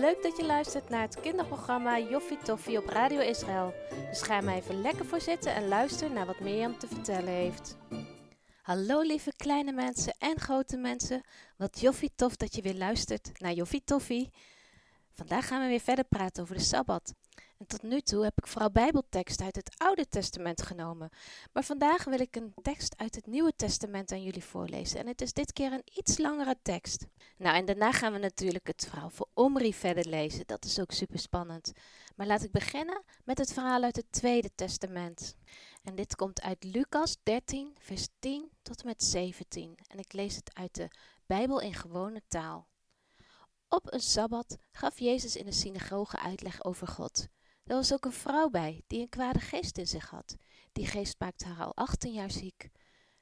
Leuk dat je luistert naar het kinderprogramma Joffie Toffie op Radio Israël. Dus ga maar even lekker voor zitten en luister naar wat Mirjam te vertellen heeft. Hallo lieve kleine mensen en grote mensen. Wat joffie tof dat je weer luistert naar Joffie Toffie. Vandaag gaan we weer verder praten over de Sabbat. En tot nu toe heb ik vooral Bijbelteksten uit het Oude Testament genomen. Maar vandaag wil ik een tekst uit het Nieuwe Testament aan jullie voorlezen. En het is dit keer een iets langere tekst. Nou, en daarna gaan we natuurlijk het verhaal voor Omri verder lezen. Dat is ook super spannend. Maar laat ik beginnen met het verhaal uit het Tweede Testament. En dit komt uit Lucas 13, vers 10 tot en met 17. En ik lees het uit de Bijbel in gewone taal. Op een sabbat gaf Jezus in de synagoge uitleg over God. Er was ook een vrouw bij die een kwade geest in zich had. Die geest maakte haar al 18 jaar ziek.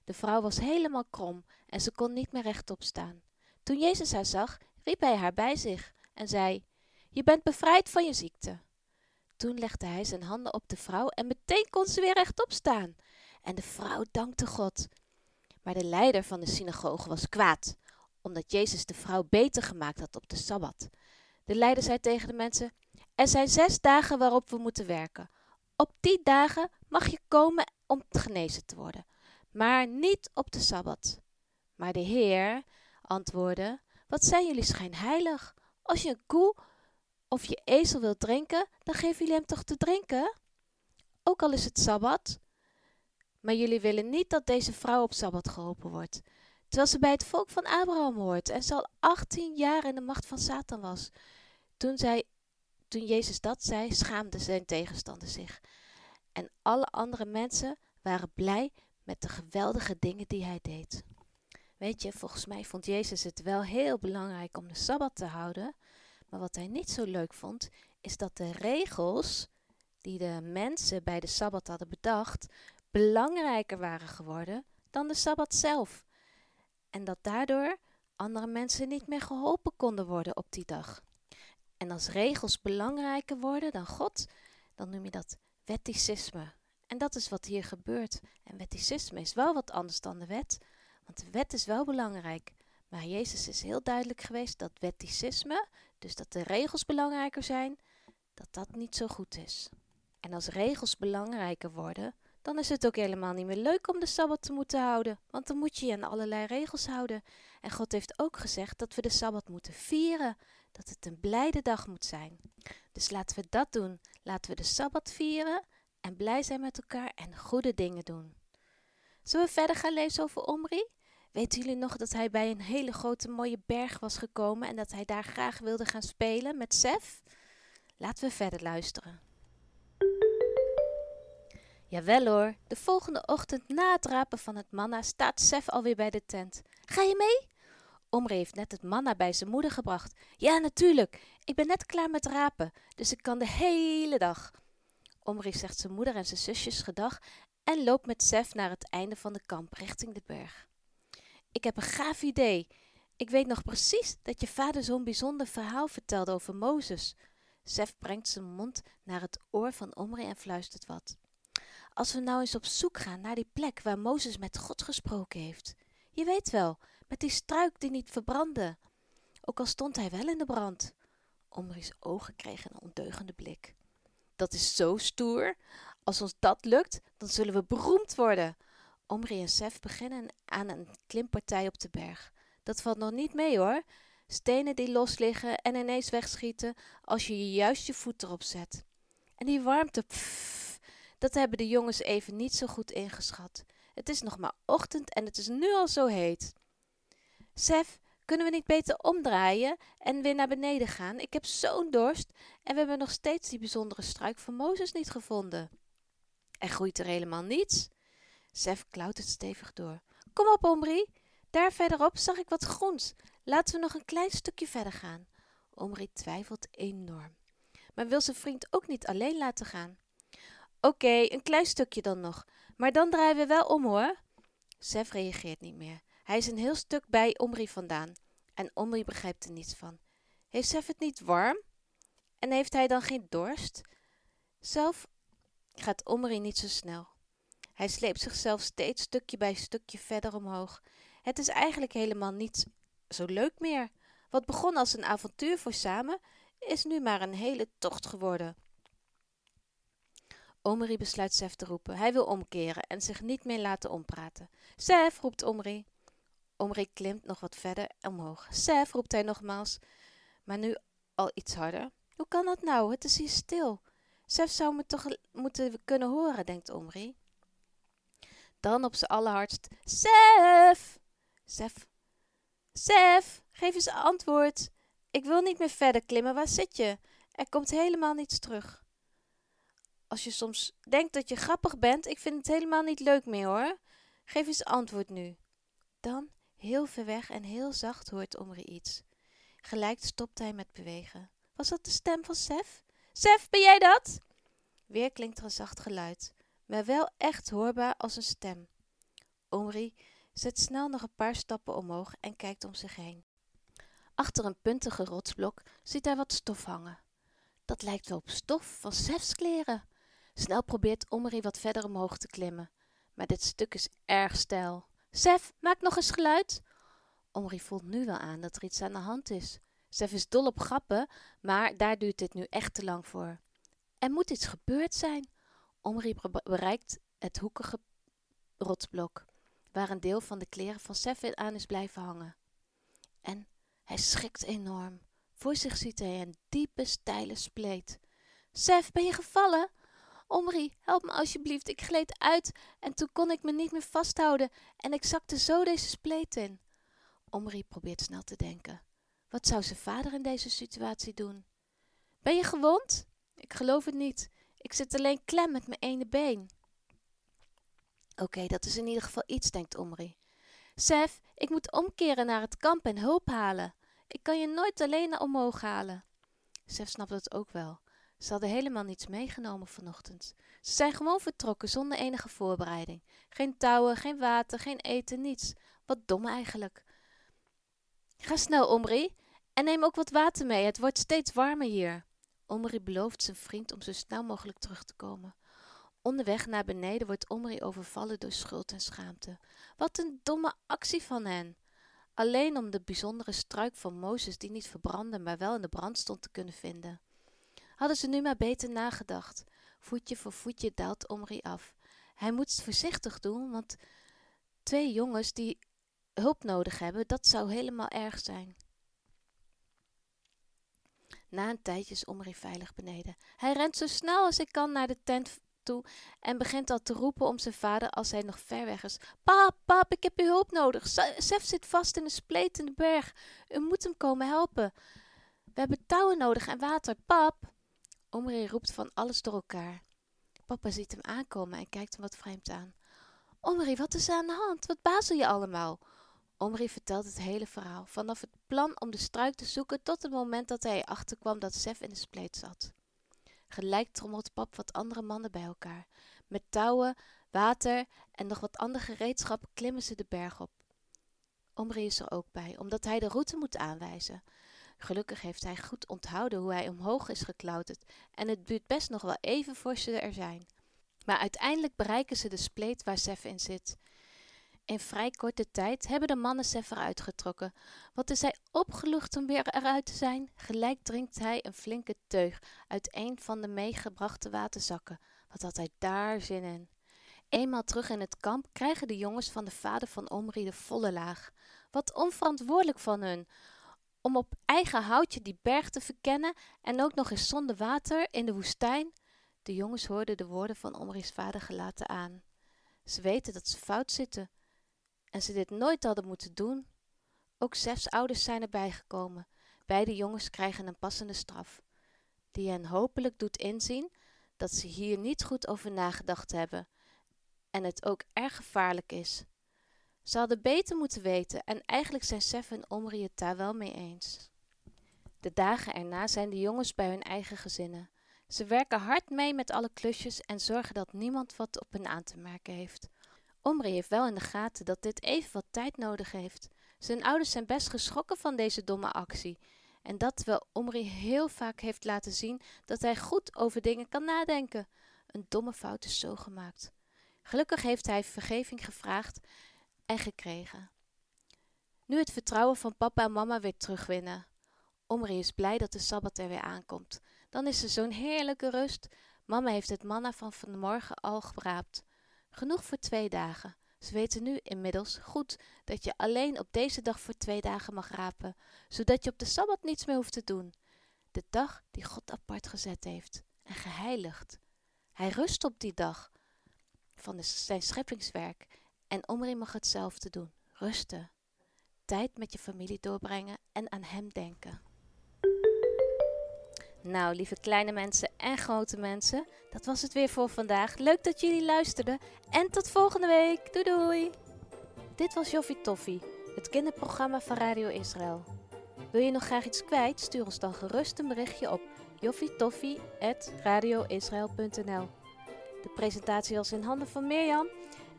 De vrouw was helemaal krom en ze kon niet meer rechtop staan. Toen Jezus haar zag, riep hij haar bij zich en zei: Je bent bevrijd van je ziekte. Toen legde hij zijn handen op de vrouw en meteen kon ze weer rechtop staan. En de vrouw dankte God. Maar de leider van de synagoge was kwaad, omdat Jezus de vrouw beter gemaakt had op de sabbat. De leider zei tegen de mensen: Er zijn zes dagen waarop we moeten werken. Op die dagen mag je komen om genezen te worden, maar niet op de sabbat. Maar de Heer antwoordde: Wat zijn jullie schijnheilig? Als je een koe of je ezel wilt drinken, dan geven jullie hem toch te drinken? Ook al is het sabbat. Maar jullie willen niet dat deze vrouw op sabbat geholpen wordt, terwijl ze bij het volk van Abraham hoort en ze al 18 jaar in de macht van Satan was. Toen, zij, toen Jezus dat zei, schaamden zijn tegenstanders zich. En alle andere mensen waren blij met de geweldige dingen die hij deed. Weet je, volgens mij vond Jezus het wel heel belangrijk om de Sabbat te houden. Maar wat hij niet zo leuk vond, is dat de regels die de mensen bij de Sabbat hadden bedacht, belangrijker waren geworden dan de Sabbat zelf. En dat daardoor andere mensen niet meer geholpen konden worden op die dag. En als regels belangrijker worden dan God, dan noem je dat wetticisme. En dat is wat hier gebeurt. En wetticisme is wel wat anders dan de wet, want de wet is wel belangrijk. Maar Jezus is heel duidelijk geweest dat wetticisme, dus dat de regels belangrijker zijn, dat dat niet zo goed is. En als regels belangrijker worden, dan is het ook helemaal niet meer leuk om de Sabbat te moeten houden, want dan moet je je aan allerlei regels houden. En God heeft ook gezegd dat we de Sabbat moeten vieren, dat het een blijde dag moet zijn. Dus laten we dat doen. Laten we de Sabbat vieren en blij zijn met elkaar en goede dingen doen. Zullen we verder gaan lezen over Omri? Weten jullie nog dat hij bij een hele grote mooie berg was gekomen en dat hij daar graag wilde gaan spelen met Sef? Laten we verder luisteren. Jawel hoor, de volgende ochtend na het rapen van het manna staat Sef alweer bij de tent. Ga je mee? Omri heeft net het manna bij zijn moeder gebracht. Ja, natuurlijk. Ik ben net klaar met rapen, dus ik kan de hele dag. Omri zegt zijn moeder en zijn zusjes gedag en loopt met Sef naar het einde van de kamp richting de berg. Ik heb een gaaf idee. Ik weet nog precies dat je vader zo'n bijzonder verhaal vertelde over Mozes. Sef brengt zijn mond naar het oor van Omri en fluistert wat. Als we nou eens op zoek gaan naar die plek waar Mozes met God gesproken heeft. Je weet wel, met die struik die niet verbrandde. Ook al stond hij wel in de brand. Omri's ogen kregen een ondeugende blik. Dat is zo stoer. Als ons dat lukt, dan zullen we beroemd worden. Omri en Sef beginnen aan een klimpartij op de berg. Dat valt nog niet mee hoor. Stenen die los liggen en ineens wegschieten als je juist je voet erop zet. En die warmte, pff, dat hebben de jongens even niet zo goed ingeschat. Het is nog maar ochtend en het is nu al zo heet. Sef, kunnen we niet beter omdraaien en weer naar beneden gaan? Ik heb zo'n dorst en we hebben nog steeds die bijzondere struik van Mozes niet gevonden. Er groeit er helemaal niets. Sef klautert stevig door. Kom op, Omri. Daar verderop zag ik wat groens. Laten we nog een klein stukje verder gaan. Omri twijfelt enorm, maar wil zijn vriend ook niet alleen laten gaan. Oké, een klein stukje dan nog, maar dan draaien we wel om hoor. Sef reageert niet meer. Hij is een heel stuk bij Omri vandaan en Omri begrijpt er niets van. Heeft Sef het niet warm? En heeft hij dan geen dorst? Zelf gaat Omri niet zo snel. Hij sleept zichzelf steeds stukje bij stukje verder omhoog. Het is eigenlijk helemaal niet zo leuk meer. Wat begon als een avontuur voor samen, is nu maar een hele tocht geworden. Omri besluit Sef te roepen. Hij wil omkeren en zich niet meer laten ompraten. Sef, roept Omri. Omri klimt nog wat verder omhoog. Sef, roept hij nogmaals, maar nu al iets harder. Hoe kan dat nou? Het is hier stil. Sef zou me toch moeten kunnen horen, denkt Omri. Dan op zijn allerhardst. Sef! Sef. Sef, geef eens antwoord. Ik wil niet meer verder klimmen. Waar zit je? Er komt helemaal niets terug. Als je soms denkt dat je grappig bent, ik vind het helemaal niet leuk meer hoor. Geef eens antwoord nu. Dan, heel ver weg en heel zacht, hoort Omri iets. Gelijk stopt hij met bewegen. Was dat de stem van Sef? Sef, ben jij dat? Weer klinkt er een zacht geluid, maar wel echt hoorbaar als een stem. Omri zet snel nog een paar stappen omhoog en kijkt om zich heen. Achter een puntige rotsblok ziet hij wat stof hangen. Dat lijkt wel op stof van Sefs kleren. Snel probeert Omri wat verder omhoog te klimmen, maar dit stuk is erg steil. Sef, maak nog eens geluid. Omri voelt nu wel aan dat er iets aan de hand is. Sef is dol op grappen, maar daar duurt dit nu echt te lang voor. Er moet iets gebeurd zijn. Omri bereikt het hoekige rotsblok, waar een deel van de kleren van Sef aan is blijven hangen. En hij schrikt enorm. Voor zich ziet hij een diepe, steile spleet. Sef, ben je gevallen? Omri, help me alsjeblieft. Ik gleed uit en toen kon ik me niet meer vasthouden en ik zakte zo deze spleet in. Omri probeert snel te denken. Wat zou zijn vader in deze situatie doen? Ben je gewond? Ik geloof het niet. Ik zit alleen klem met mijn ene been. Oké, dat is in ieder geval iets, denkt Omri. Sef, ik moet omkeren naar het kamp en hulp halen. Ik kan je nooit alleen naar omhoog halen. Sef snapt het ook wel. Ze hadden helemaal niets meegenomen vanochtend. Ze zijn gewoon vertrokken zonder enige voorbereiding. Geen touwen, geen water, geen eten, niets. Wat dom eigenlijk. Ga snel, Omri. En neem ook wat water mee. Het wordt steeds warmer hier. Omri belooft zijn vriend om zo snel mogelijk terug te komen. Onderweg naar beneden wordt Omri overvallen door schuld en schaamte. Wat een domme actie van hen! Alleen om de bijzondere struik van Mozes, die niet verbrandde, maar wel in de brand stond, te kunnen vinden. Hadden ze nu maar beter nagedacht. Voetje voor voetje daalt Omri af. Hij moet het voorzichtig doen, want twee jongens die hulp nodig hebben, dat zou helemaal erg zijn. Na een tijdje is Omri veilig beneden. Hij rent zo snel als hij kan naar de tent toe en begint al te roepen om zijn vader als hij nog ver weg is. Pap, pap, ik heb uw hulp nodig. Sef zit vast in een spleet in de berg. U moet hem komen helpen. We hebben touwen nodig en water. Pap! Omri roept van alles door elkaar. Papa ziet hem aankomen en kijkt hem wat vreemd aan. Omri, wat is er aan de hand? Wat bazel je allemaal? Omri vertelt het hele verhaal, vanaf het plan om de struik te zoeken tot het moment dat hij erachter kwam dat Sef in de spleet zat. Gelijk trommelt pap wat andere mannen bij elkaar. Met touwen, water en nog wat ander gereedschap klimmen ze de berg op. Omri is er ook bij, omdat hij de route moet aanwijzen. Gelukkig heeft hij goed onthouden hoe hij omhoog is geklauterd en het duurt best nog wel even voor ze er zijn. Maar uiteindelijk bereiken ze de spleet waar Sef in zit. In vrij korte tijd hebben de mannen Sef eruit getrokken. Wat is hij opgelucht om weer eruit te zijn? Gelijk drinkt hij een flinke teug uit een van de meegebrachte waterzakken. Wat had hij daar zin in? Eenmaal terug in het kamp krijgen de jongens van de vader van Omri de volle laag. Wat onverantwoordelijk van hun om op eigen houtje die berg te verkennen en ook nog eens zonder water in de woestijn. De jongens hoorden de woorden van Omri's vader gelaten aan. Ze weten dat ze fout zitten en ze dit nooit hadden moeten doen. Ook Sefs ouders zijn erbij gekomen. Beide jongens krijgen een passende straf, die hen hopelijk doet inzien dat ze hier niet goed over nagedacht hebben en het ook erg gevaarlijk is. Ze hadden beter moeten weten en eigenlijk zijn Sef en Omri het daar wel mee eens. De dagen erna zijn de jongens bij hun eigen gezinnen. Ze werken hard mee met alle klusjes en zorgen dat niemand wat op hen aan te merken heeft. Omri heeft wel in de gaten dat dit even wat tijd nodig heeft. Zijn ouders zijn best geschrokken van deze domme actie. En dat terwijl Omri heel vaak heeft laten zien dat hij goed over dingen kan nadenken. Een domme fout is zo gemaakt. Gelukkig heeft hij vergeving gevraagd en gekregen. Nu het vertrouwen van papa en mama weer terugwinnen. Omri is blij dat de Sabbat er weer aankomt. Dan is er zo'n heerlijke rust. Mama heeft het manna van vanmorgen al geraapt. Genoeg voor twee dagen. Ze weten nu inmiddels goed dat je alleen op deze dag voor twee dagen mag rapen, zodat je op de Sabbat niets meer hoeft te doen. De dag die God apart gezet heeft en geheiligd. Hij rust op die dag van zijn scheppingswerk en Omri mag hetzelfde doen. Rusten. Tijd met je familie doorbrengen en aan hem denken. Nou, lieve kleine mensen en grote mensen, dat was het weer voor vandaag. Leuk dat jullie luisterden en tot volgende week. Doei doei! Dit was Joffie Toffie, het kinderprogramma van Radio Israël. Wil je nog graag iets kwijt? Stuur ons dan gerust een berichtje op joffietoffie.radioisrael.nl De presentatie was in handen van Mirjam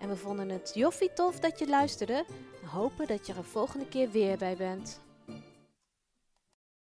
en we vonden het joffie tof dat je luisterde en hopen dat je er volgende keer weer bij bent.